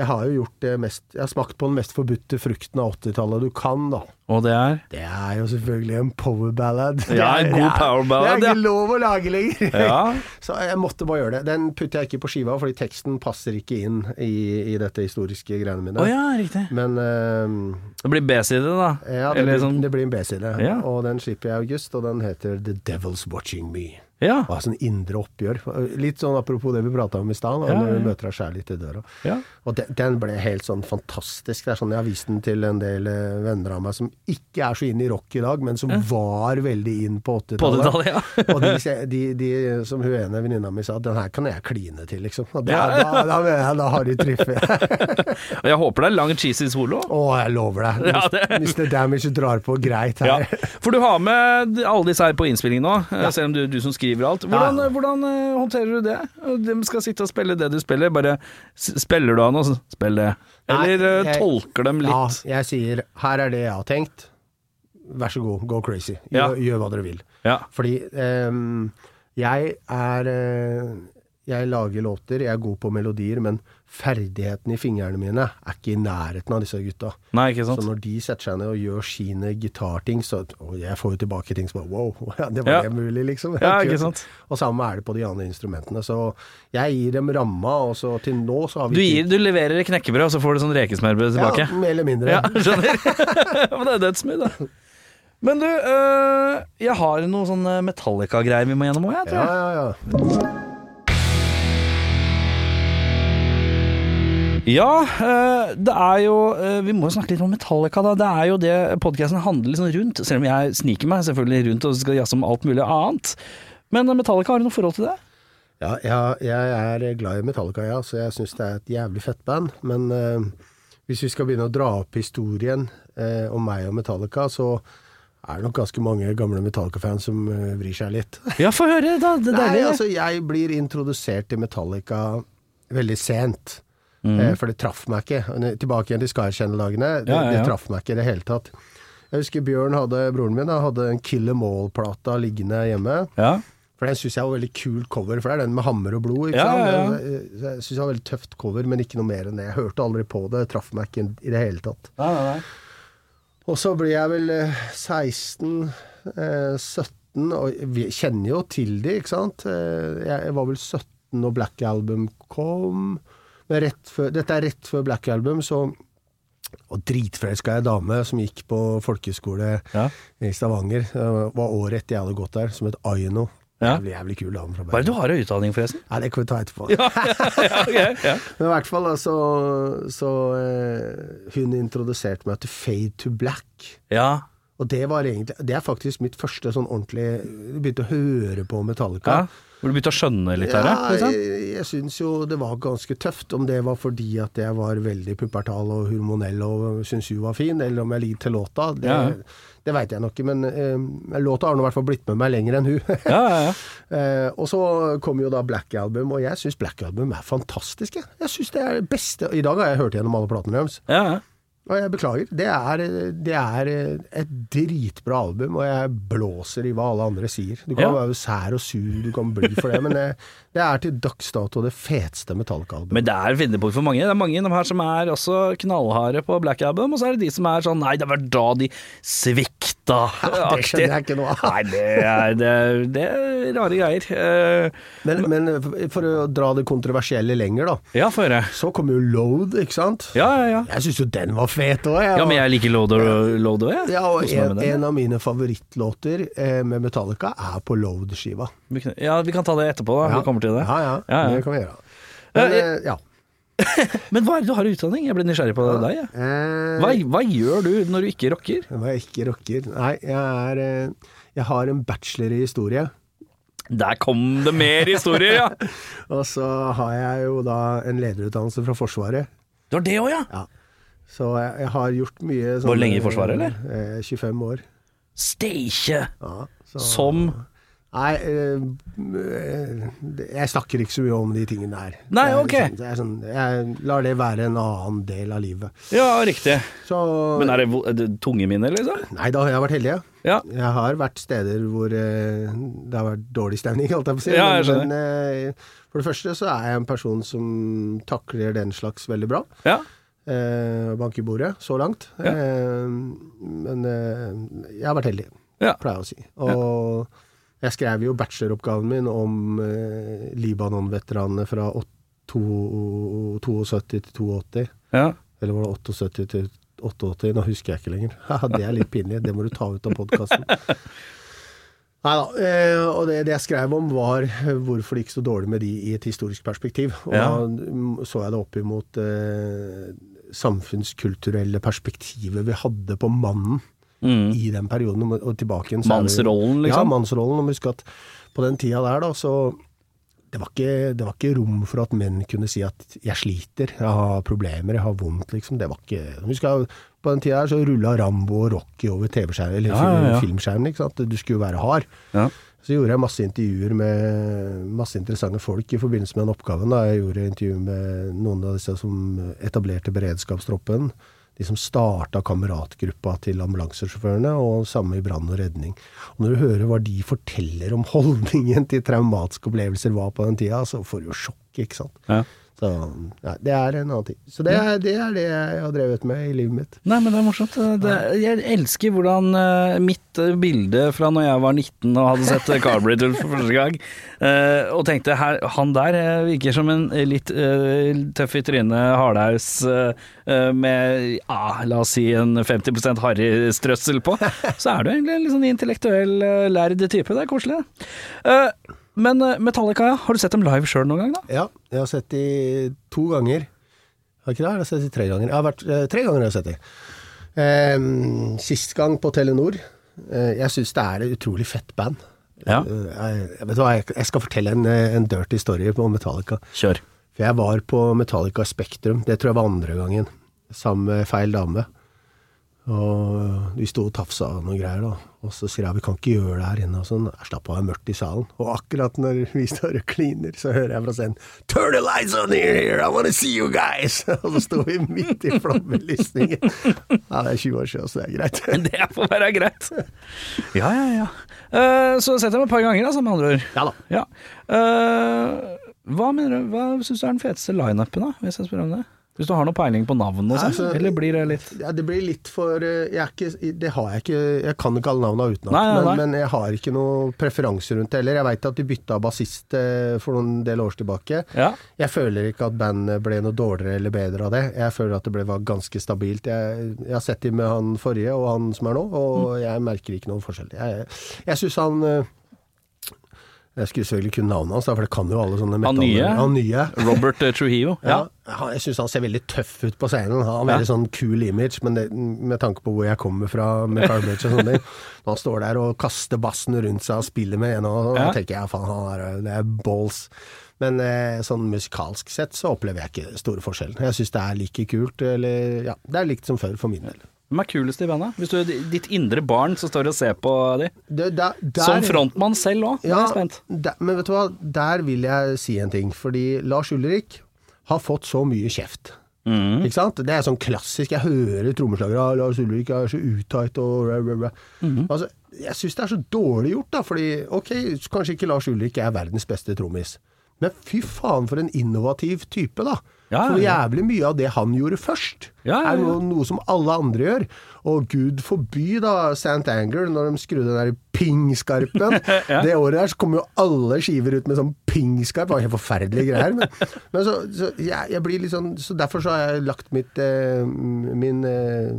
Jeg har jo gjort det mest Jeg har smakt på den mest forbudte frukten av 80-tallet du kan, da. Og det er Det er jo selvfølgelig en power ballad. Ja, en god power ballad, Det er ikke lov å lage lenger. Ja. Så jeg måtte bare gjøre det. Den putter jeg ikke på skiva, fordi teksten passer ikke inn i, i dette historiske greiene mine. Oh, ja, riktig. Men uh, Det blir B-side, da. ja, det, Eller blir, sånn det blir en B-side. Ja. Og den slipper jeg i august, og den heter The Devil's Watching Me. Ja. Og har sånn indre oppgjør. Litt sånn apropos det vi prata om i stad, Ja, når vi møter deg sjæl litt i døra. ja. Og den, den ble helt sånn fantastisk. Det er sånn Jeg har vist den til en del eh, venner av meg som ikke er så inn i rock i dag, men som var veldig inn på På 80-tallet. 80-tallet, ja. og de, de, de, som hun ene venninna mi sa, den her kan jeg kline til, liksom. Og Ja. da, da jeg da har de truffet. Og jeg håper det er lang cheesy solo. Å, jeg lover deg. Ja, det- Mr. Damage drar på greit Ja. her. For du har med alle disse her på innspilling nå, eh, selv om du, du som skriver alt. Hvordan, Ja. hvordan eh, håndterer du det? De skal sitte og spille det du spiller, bare spiller du av noe, så spill det. Eller Nei, eh, jeg- tolker dem Ja, litt? jeg sier her er det jeg har tenkt. Vær så god, go crazy. Gjør, Ja. gjør hva dere vil. Ja. Fordi um, jeg er eh, Jeg lager låter, jeg er god på melodier, men ferdigheten i fingrene mine er ikke i nærheten av disse gutta. Nei, ikke Så når de setter seg ned og gjør sine gitarting, så Og jeg får jo tilbake ting som bare wow, det var Ja. det mulig, liksom. Ja, ikke sant? Og samme er det på de andre instrumentene. Så jeg gir dem ramma, og så til nå så har vi Du, gir, du leverer knekkebrød, og så får du sånn rekesmørbrød tilbake? Ja, mer eller mindre. Ja, skjønner. Men det er dødsmye, da. Men du, øh, jeg har noe sånn Metallica-greier vi må gjennom òg, jeg, tror jeg. ja, ja. Ja, øh, det er jo øh, Vi må jo snakke litt om Metallica, da. Det er jo det podkasten handler liksom rundt. Selv om jeg sniker meg selvfølgelig rundt og skal jazze om alt mulig annet. Men Metallica, har du noe forhold til det? Ja, jeg, jeg er glad i Metallica, ja, så jeg syns det er et jævlig fett band. Men eh, hvis vi skal begynne å dra opp historien eh, om meg og Metallica, så er det nok ganske mange gamle Metallica-fans som eh, vrir seg litt. Ja, få høre, da. Det Nei, altså, jeg blir introdusert til Metallica veldig sent. Eh, for det traff meg ikke. Tilbake igjen til Sky Channel-dagene. Det, Ja, ja, ja. det traff meg ikke i det hele tatt. Jeg husker Bjørn hadde, broren min, hadde en Kill Em All-plata liggende hjemme. Ja. For den syns jeg var veldig kult cover, for det er den med hammer og blod. Ikke sant? ja, ja. Jeg, jeg syns det var veldig tøft cover, men ikke noe mer enn det. Jeg hørte aldri på det, traff meg ikke i det hele tatt. Nei, nei, nei. Og så blir jeg vel eh, 16, eh, 17, og vi kjenner jo til de, ikke sant. Eh, jeg var vel 17 når Black Album kom. Før, dette er rett før Black Album, så og dritforelska ei dame som gikk på folkeskole Ja. i Stavanger. Det var året etter jeg hadde gått der, som het Aino. Ja. Jævlig, jævlig kul dame fra Hva er det du har av utdanning, forresten? Nei, det kan vi ta etterpå. ja, ok, ja. Men i hvert fall da, så, så eh, Hun introduserte meg til Fade to Black. ja. Og det var egentlig Det er faktisk mitt første sånn ordentlig Jeg begynte å høre på Metallica. ja. Hvor du begynte å skjønne litt av det? Ja, jeg, jeg syns jo det var ganske tøft. Om det var fordi at jeg var veldig puppertal og hormonell og syntes hun var fin, eller om jeg liker til låta, det, Ja. det veit jeg nok ikke. Men eh, låta har nå i hvert fall blitt med meg lenger enn hun. Ja, ja, ja. Eh, og så kom jo da Black Album, og jeg syns Black Album er fantastisk. Jeg, jeg synes det er det beste I dag har jeg hørt gjennom alle platene deres. ja, ja. Og jeg beklager. Det er, det er et dritbra album, og jeg blåser i hva alle andre sier. Du kan Ja. være sær og sur, du kan bli for det, men det, det er til dags dato det feteste Metallica-albumet. Men det er vendepunkt for mange. Det er mange av dem her som er også knallharde på Black Album, og så er det de som er sånn Nei, det var da de svikta. Ja, det skjønner jeg ikke noe av. Nei, det er, det, er- det er rare greier. Eh, Men, men for å dra det kontroversielle lenger, da. ja, for høre. Så kom jo Load, ikke sant? Ja, ja, ja. Jeg syns jo den var fet òg, Ja, men jeg liker Load òg, jeg. Ja, og en, en av mine favorittlåter eh, med Metallica er på Load-skiva. Ja, vi kan ta det etterpå, da. Vi kommer til det. Ja, ja, Ja, ja. det kan vi gjøre. Men, ja, eh, ja. Men hva er det du har i utdanning? Jeg ble nysgjerrig på deg. jeg. Eh, Hva, hva gjør du når du ikke rocker? Hva jeg ikke rocker? Nei, jeg er Jeg har en bachelor i historie. Der kom det mer historier, ja! Og så har jeg jo da en lederutdannelse fra Forsvaret. Du har det òg, ja? Ja. Så jeg, jeg har gjort mye sånn Hvor lenge i Forsvaret, eller? Eh, 25 år. Steikje! Ja, Som Nei, eh, eh, jeg snakker ikke så mye om de tingene der. Nei, ok. Jeg, det er sånn, jeg lar det være en annen del av livet. Ja, riktig. Så Men er det, er det tunge minner, liksom? Nei da, har jeg vært heldig. ja. Ja. Jeg har vært steder hvor eh, det har vært dårlig stemning, holdt jeg på å si. Ja, jeg men eh, for det første så er jeg en person som takler den slags veldig bra. Ja. Eh, bank i bordet, så langt. Ja. Eh, men eh, jeg har vært heldig, Ja. pleier jeg å si. Og jeg skrev jo bacheloroppgaven min om eh, Libanon-veteranene fra 72 til 82. ja. Eller var det 78 til 88? Nå husker jeg ikke lenger. Det er litt pinlig. Det må du ta ut av podkasten. Nei da. Eh, og det, det jeg skrev om, var hvorfor det gikk så dårlig med de i et historisk perspektiv. Og Ja. da så jeg det opp imot eh, samfunnskulturelle perspektivet vi hadde på mannen Mm. i den perioden. Og, tilbake igjen Mannsrollen, liksom? Ja, mannsrollen. Og husk at på den tida der, da, så det var, ikke, det var ikke rom for at menn kunne si at 'jeg sliter, jeg har problemer, jeg har vondt', liksom. Det var ikke Husk på den tida der så rulla Rambo og Rocky over TV-skjermen, eller Ja, ja, ja. filmskjermen, ikke sant. Du skulle jo være hard. Ja. Så gjorde jeg masse intervjuer med masse interessante folk i forbindelse med den oppgaven. Da. Jeg gjorde intervju med noen av disse som etablerte beredskapstroppen. De som starta kameratgruppa til ambulansesjåførene, og samme i brann og redning. Og når du hører hva de forteller om holdningen til traumatiske opplevelser var på den tida, så får du jo sjokk, ikke sant. Ja. Så ja, det er en annen ting. Så det er, det er det jeg har drevet med i livet mitt. Nei, men det er morsomt. Det, jeg elsker hvordan uh, mitt eh, bilde fra når jeg var 19 og hadde sett eh, Carburetor for første gang, uh, og tenkte her, han der virker som en litt uh, tøff i trynet hardhaus med, la oss si en 50% harrystrøssel på, så er du egentlig en litt sånn intellektuell, lærd type. Det er koselig. Eh, men eh, Metallica. Har du sett dem live sjøl noen gang, da? Ja, jeg har sett de to ganger. Har ikke det? Jeg har sett de tre ganger. Jeg har vært, eh, tre ganger har jeg sett de. Eh, sist gang på Telenor. Eh, jeg syns det er et utrolig fett band. Ja. Jeg, jeg, vet du hva, jeg, jeg skal fortelle en, en dirty story om Metallica. Kjør. For jeg var på Metallica Spektrum, det tror jeg var andre gangen, sammen med feil dame. Og vi sto og tafsa og noe greier, da. Og så sier jeg vi kan ikke gjøre det her inne. Og sånn. Slapp av, det mørkt i salen. Og akkurat når vi står og kliner, så hører jeg fra scenen Turn the lights on here! I wanna see you guys! Og så sto vi midt i flammelysningen. Ja, det er 20 år siden, så det er greit. Det får være greit. Ja, ja, ja. Uh, så sett dem et par ganger, altså, med andre ord. Ja da. Ja. Uh, hva mener du, hva syns du er den feteste lineupen, da, hvis jeg spør om det? Hvis du har noe peiling på navnet og sånn, Altså, eller blir det litt Ja, det blir litt for eh, ikke, Det har jeg ikke Jeg kan ikke alle navnene utenat, Nei, nei, nei. men, men jeg har ikke noe preferanse rundt det heller. Jeg veit at de bytta bassist eh, for noen del år tilbake. Ja. Jeg føler ikke at bandet ble noe dårligere eller bedre av det. Jeg føler at det ble var ganske stabilt. Jeg, jeg har sett dem med han forrige og han som er nå, og Mm. jeg merker ikke noen forskjell. Jeg, jeg syns han eh, Jeg skulle selvfølgelig kunne navnet hans, for det kan jo alle sånne Han nye? Han nye. Robert eh, Trujillo. Ja, ja jeg syns han ser veldig tøff ut på scenen. Han har en Ja. veldig sånn cool image, men det, med tanke på hvor jeg kommer fra med Carbridge og sånne ting Når han står der og kaster bassen rundt seg og spiller med en, og Ja. tenker jeg faen, han er, det er balls. Men eh, sånn musikalsk sett så opplever jeg ikke store forskjellen. Jeg syns det er like kult, eller ja, det er likt som før for min del. Hvem er kulest i bandet? Hvis du er ditt indre barn som står og ser på de. Det, der, der, Som frontmann selv òg, Ja, jeg spent. der, men vet du hva, der vil jeg si en ting. Fordi Lars Ulrik har fått så mye kjeft Mm. Ikke sant? Det er sånn klassisk. Jeg hører trommeslagere ah, Lars Ulrik er så utight og bla, bla, bla. Mm. Altså, jeg syns det er så dårlig gjort, da. Fordi ok, kanskje ikke Lars Ulrik er verdens beste trommis. Men fy faen for en innovativ type, da. Ja, for jævlig mye av det han gjorde først, er noe, noe som alle andre gjør. Og gud forby da St. Anger, når de skrudde den der ping-skarpen. Det året der så kom jo alle skiver ut med sånn ping-skarp. Det var helt forferdelige greier. Men, men så, så jeg, jeg blir litt sånn Så derfor så har jeg lagt mitt eh, min eh,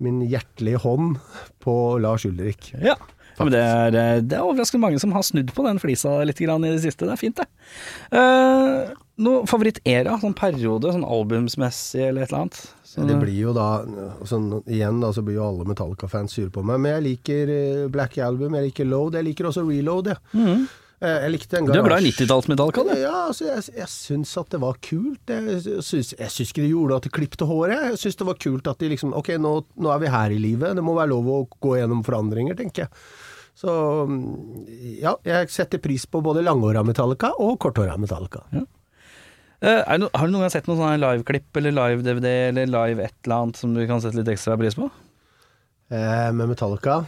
min hjertelige hånd på Lars Ulrik. Ja. Ja, men det er, eh, det er overraskende mange som har snudd på den flisa litt grann i det siste. Det er fint, det. Uh, noe favorittera? Sånn periode, sånn albumsmessig eller et eller annet? Så, Det blir jo da sånn, Igjen da, så blir jo alle Metallica-fans sure på meg, men jeg liker eh, Black Album, jeg liker Load, jeg liker også Reload, jeg. Mhm. Eh, Jeg likte en Du er glad i garasje- 90-tallsmetallika, du? Ja, altså, jeg, jeg syns at det var kult. Jeg syns, jeg syns ikke de gjorde at de klippte håret. Jeg syns det var kult at de liksom Ok, nå, nå er vi her i livet. Det må være lov å gå gjennom forandringer, tenker jeg. Så mm, ja, jeg setter pris på både langhåra Metallica og korthåra Metallica. Ja. det no, har du noen gang sett noen sånne liveklipp eller live-DVD eller live et eller annet som du kan sette litt ekstra pris på? Eh, med Metallica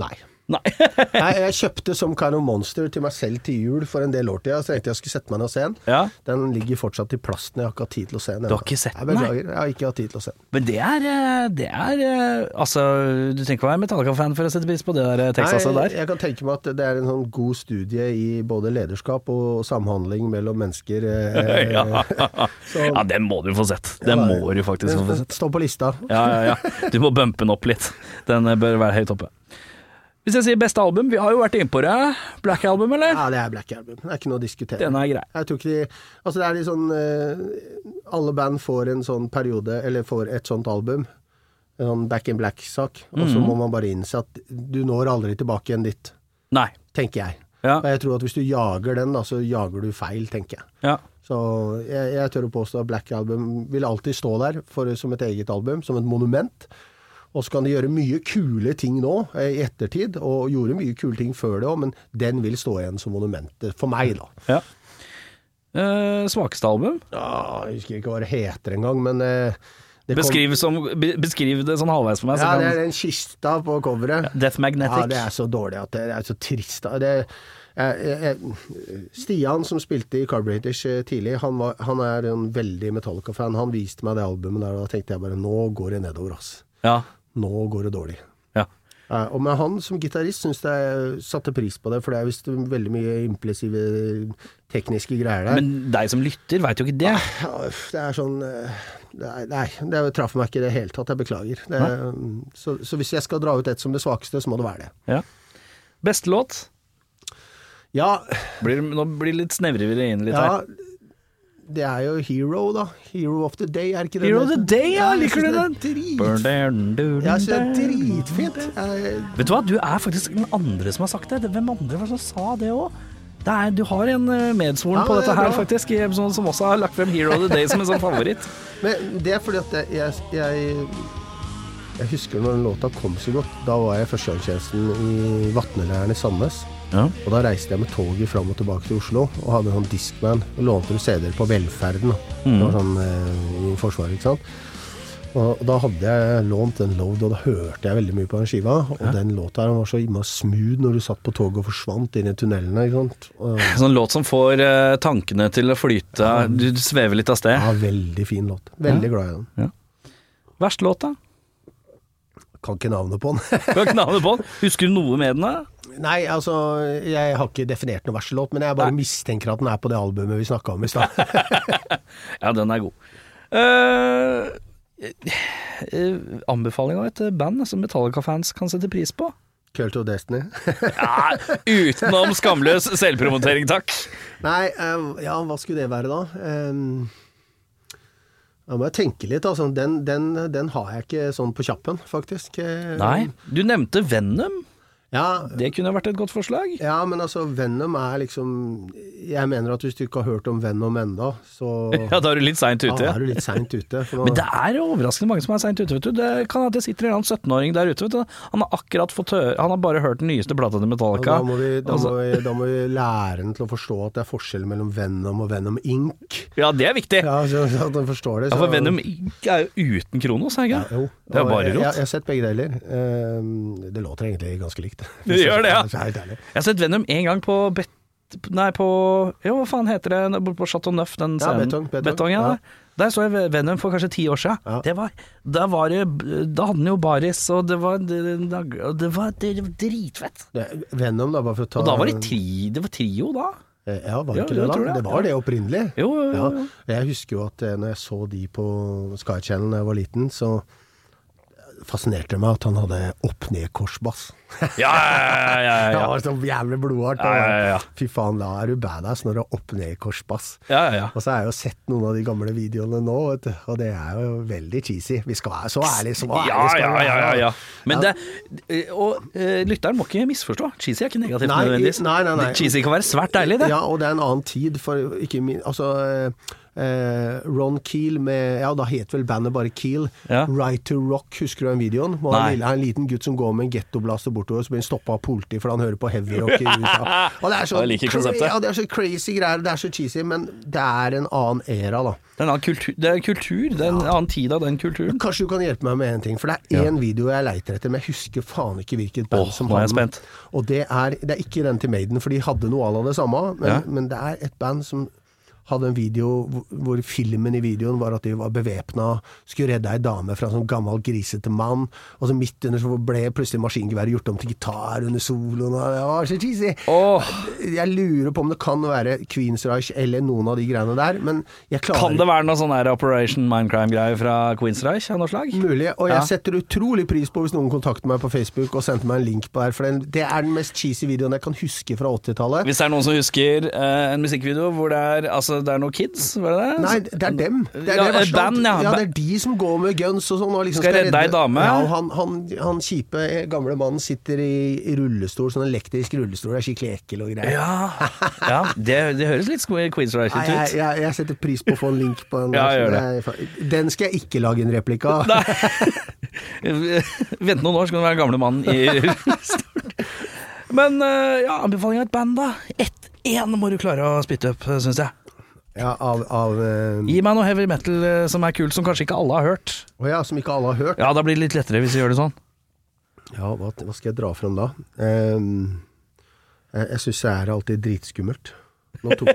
nei. Nei. Nei, jeg kjøpte som Kind of Monster til meg selv til jul for en del år siden. Så tenkte jeg skulle sette meg ned og se den. ja. Den ligger fortsatt i plasten. Jeg har ikke hatt tid til å se den. Du har ikke sett den, beklager. Jeg har ikke hatt tid til å se den. Men det er, eh, det er eh, Altså, du trenger ikke å være Metallica-fan for å sette pris på det der eh, Texaset Nei, der. jeg kan tenke meg at det er en sånn god studie i både lederskap og samhandling mellom mennesker. Ja. så- ja, den må du få sett. Den Ja, må du faktisk få sett. står på lista. Ja, ja, ja. Du må bumpe den opp litt. Den bør være høyt oppe. Hvis jeg sier beste album, vi har jo vært innpå det. Black Album, eller? Ja, det er Black Album. Det er ikke noe å diskutere. Den er grei. Jeg tror ikke de Altså, det er litt sånn eh, Alle band får en sånn periode, eller får et sånt album. En sånn Back in Black-sak. Og så mm. må man bare innse at du når aldri tilbake igjen dit. Nei. Tenker jeg. Ja. Og jeg tror at hvis du jager den, da, så jager du feil, tenker jeg. ja. Så jeg, jeg tør å påstå at Black Album vil alltid stå der for, som et eget album, som et monument. Og så kan de gjøre mye kule ting nå, eh, i ettertid, og gjorde mye kule ting før det òg, men den vil stå igjen som monumentet. For meg, da. ja. Eh, svakeste album? Ja, jeg husker ikke hva det heter engang, men eh, det Beskriv, som, beskriv det sånn halvveis for meg. så Ja, det er den kista på coveret. Death Magnetic. Ja, det er så dårlig at det er så trist. Det, jeg, jeg, jeg, Stian, som spilte i Carburetors eh, tidlig, han, var, han er en veldig Metallica-fan. Han viste meg det albumet der, og da tenkte jeg bare nå går det nedover, ass. Ja. Nå går det dårlig. ja. Og med han som gitarist syns jeg satte pris på det, for det er visst veldig mye implisive tekniske greier der. Men deg som lytter, veit jo ikke det. Ja, det er sånn eh, Nei, det traff meg ikke i det hele tatt. Jeg beklager. Det, så, så hvis jeg skal dra ut et som det svakeste, så må det være det. Ja. Beste låt? Ja, Blir, nå blir det litt snevrere inn litt ja her. Det er jo Hero, da. Hero of the Day, er ikke det Hero of the Day, ja, liker du den? Jeg syns det er dritfint. Jeg, Vet du hva, du er faktisk den andre som har sagt det. Hvem andre var det som sa det òg? Du har en eh, medsvoren Ja, på det dette her, faktisk, i episoden som også har lagt frem Hero of the Day som en sånn favoritt. men det er fordi at jeg, jeg, jeg jeg husker når den låta kom så godt. Da var jeg i førstegangstjenesten i Vatneleiren i Sandnes. Ja. Og da reiste jeg med toget fram og tilbake til Oslo og hadde en sånn Discman. Og lånte CD-er på Velferden. Mm. Det var sånn eh, i Forsvaret, ikke sant. Og da hadde jeg lånt en load, og da hørte jeg veldig mye på den skiva. Og den låta her var så innmari smooth når du satt på toget og forsvant inn i tunnelene. ikke sant. Og, Sånn låt som får eh, tankene til å flyte. Du svever litt av sted. ja, veldig fin låt. Veldig glad i den. Verst låt, da? Kan ikke navnet på den. kan ikke navnet på den. Husker du noe med den? da? Nei, altså, jeg har ikke definert noen verselåt, men jeg bare mistenker at den er på det albumet vi snakka om i stad. Ja, den er god. Uh, anbefaling av et band som Metallica-fans kan sette pris på? Cult of Destiny. Ja, utenom skamløs selvpromotering, takk. Nei, uh, ja, hva skulle det være da? Um, da må jeg tenke litt, altså. Den, den, den har jeg ikke sånn på kjappen, faktisk. Nei, du nevnte Venom. Ja, Det kunne vært et godt forslag. ja, men altså, Venom er liksom Jeg mener at hvis du ikke har hørt om Venom enda, så Ja, da er du litt seint ute. ja, da er du litt seint ute. Nå, Men det er overraskende mange som er seint ute, vet du. Det kan at det sitter en eller annen 17-åring der ute, vet du. Han har akkurat fått høre Han har bare hørt den nyeste plata til Metallica. da, må vi, da, Altså- må vi, da må vi lære den til å forstå at det er forskjell mellom Venom og Venom Inc. Ja, det er viktig. Ja, så, så at den forstår det. Ja, for Venom Inc. er jo uten Kronos, er det Ja, ikke? jo. Det er bare rått. jeg, jeg har sett begge deler. Ehm, det låter egentlig ganske likt. Det gjør det, ja. Er jeg helt. Jeg har sett Venom en gang på Bet... Nei, på Jo, hva faen heter det borte på Chateau Neuf, den Ja, betong, Betong, Betong, ja. ja. Der. Så jeg Venom for kanskje ti år siden. Ja. Det var, da var det Da hadde han jo baris, og det var Det, det, var, det var dritfett. Det, Venom, da, bare for å ta Og da var det tri, det var trio, da. Eh, Ja, var det ikke jeg det da? det, var ja. det opprinnelig. Jo, jo, jo. Ja. Jeg husker jo at eh, når jeg så de på Sky Channel da jeg var liten, så fascinerte meg at han hadde opp-ned-korsbass. Ja, ja, ja. Det ja, var så jævlig blodhardt. Ja, ja, ja. Fy faen, da er du badass når du har opp-ned-korsbass. ja, ja, ja. Og så har jeg jo sett noen av de gamle videoene nå, vet du, og det er jo veldig cheesy. Vi skal være så ærlige så ærlige Ja, skal ja, vi være, ja, ja, da. ja. Men det Og eh, lytteren må ikke misforstå. Cheesy er ikke negativt Nei, nødvendigvis. nei, nei, nei. Cheesy kan være svært deilig, det. Ja, og det er en annen tid, for ikke min Altså eh, Ron Keel med Ja, da het vel bandet bare Keel. Ja. Right to Rock, husker du den videoen? Hvor han er en liten gutt som går med en gettoblaster bortover, så blir han stoppa av politi fordi han hører på heavyrock i USA. Og det er så, ja, det er så crazy greier, det er så cheesy, men det er en annen era, da. Det er en annen kultur, det er en kultur, det er en annen tid av den kulturen. Kanskje du kan hjelpe meg med en ting, for det er én video jeg leiter etter, men jeg husker faen ikke hvilket band oh, som hadde den. Og det er, det er ikke den til Maiden, for de hadde noe av det samme, men, Ja. men det er et band som hadde en video hvor- filmen i videoen var at de var bevæpna, skulle redde ei dame fra en sånn gammel, grisete mann, og så midt under så ble plutselig maskingeværet gjort om til gitar under soloen, og det var så cheesy. Oh. Jeg lurer på om det kan være Queens Reich eller noen av de greiene der, men jeg klarer kan det være noe sånn her Operation Mindcrime-greie fra Queensreich av noe slag? Mulig, og jeg Ja. setter utrolig pris på hvis noen kontakter meg på Facebook og sendte meg en link på der, for det er den mest cheesy videoen jeg kan huske fra 80-tallet. Hvis det er noen som husker eh, en musikkvideo hvor det er, altså, det er noen kids, var det det? Nei, det er dem. Det er, Ja, det band, ja. ja. Det er de som går med guns og sånn. Og liksom Skal redde ei dame. Ja, han, han, han kjipe gamle mannen sitter i, i rullestol, sånn elektrisk rullestol, er skikkelig ekkel og greier. Ja, ja det, det høres litt Queens jeg, ut. jeg, jeg setter pris på å få en link på den. Der, det er- Den skal jeg ikke lage en replikk av. Vent noen år, så kan du være gamle mannen i rullestol. Men eh, ja, anbefaling av et band, da. Ett, én må du klare å spytte opp, syns jeg. Ja, av, av eh, Gi meg noe heavy metal eh, som er kult, som kanskje ikke alle har hørt. Oh ja, som ikke alle har hørt. Ja, da blir det litt lettere hvis vi gjør det sånn. Ja, hva, hva skal jeg dra fram da? Ehm, jeg jeg syns det er alltid dritskummelt. Nå tok,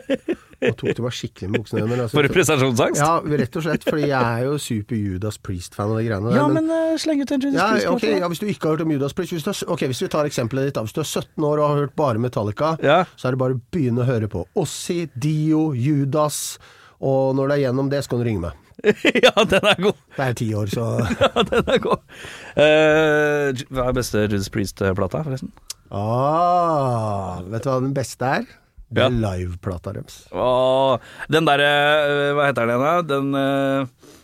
nå tok det meg skikkelig med buksene. under. altså, For prestasjonsangst? ja, rett og slett, fordi jeg er jo super Judas Priest-fan av de greiene der. Ja, men uh, sleng ut en Judas ja, Priest. Okay, ja, Hvis du ikke har hørt om Judas Priest hvis du har, Ok, hvis vi tar eksempelet ditt da Hvis du er 17 år og har hørt bare Metallica, Ja. så er det bare å begynne å høre på Ossi, Dio, Judas, og når det er gjennom det, så kan du ringe meg. ja, den er god. Det er ti år, så Ja, den er god. Uh, hva er beste Judas Priest-plata, forresten? ah, Vet du hva den beste er? Det er liveplata deres. Den derre eh, Hva heter den igjen? da? Den eh,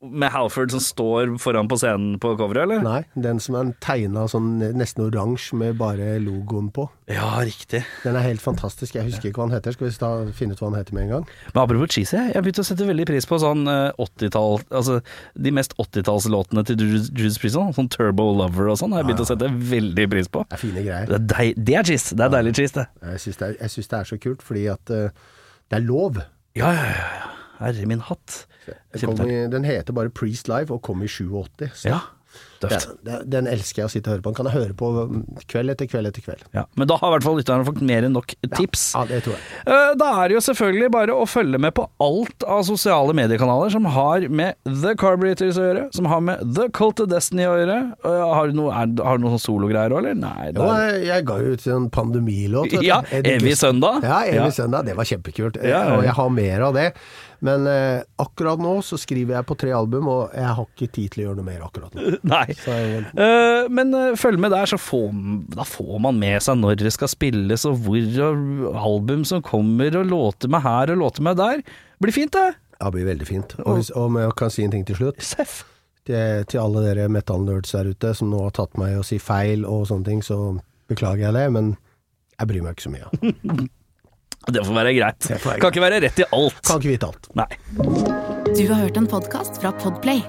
med Halford som står foran på scenen på coveret, eller? Nei, den som er tegna sånn nesten oransje med bare logoen på. Ja, riktig. Den er helt fantastisk. Jeg husker ikke hva han heter. Skal vi ta, finne ut hva han heter med en gang? Men apropos cheesy, jeg begynte å sette veldig pris på sånn eh, 80-tall Altså de mest 80-tallslåtene til Judas Priest, sånn, sånn Turbo Lover og sånn, har jeg begynt å sette veldig pris på. Det er fine greier. Det er, deil, det er cheese. Det er deilig cheese, det. Jeg syns det, synes det er så kult, fordi at uh, det er lov. Ja, ja, ja. Ja. Herre min hatt. I, den heter bare Priest Live og kom i 87. Så Ja, Døft. den, elsker jeg å sitte og høre på. Den kan jeg høre på mm, kveld etter kveld etter kveld. Ja. Men da har i hvert fall lytterne fått mer enn nok tips. Ja, det tror jeg. Eh, Da er det jo selvfølgelig bare å følge med på alt av sosiale mediekanaler som har med The Carburetors å gjøre, som har med The Cult of Destiny å gjøre. Eh, Har du noe, er, har du noen sånn sologreier òg, eller? Nei. Jo, jeg, jeg ga jo ut en pandemilåt. Ja, Evig søndag. Ja, Evig Ja. søndag. Det var kjempekult. Ja, ja, ja. Og jeg har mer av det. Men eh, akkurat nå så skriver jeg på tre album, og jeg har ikke tid til å gjøre noe mer akkurat nå. Nei. Jeg, Uh, men uh, følg med der, så får, da får man med seg når det skal spilles, og hvor, og album som kommer, og låter med her og låter med der. Blir fint, det. det blir veldig fint. Og, hvis, og om jeg kan si en ting til slutt Seff. til, til alle dere metal-nerds der ute som nå har tatt meg i å si feil og sånne ting, så beklager jeg det, men jeg bryr meg ikke så mye. Det får være greit. Får være Kan ikke være rett i alt. Kan ikke vite alt. Nei. Du har hørt en podkast fra Podplay.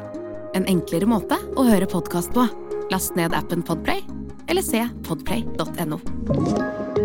En enklere måte å høre podkast på. Last ned appen Podplay, eller se podplay.no.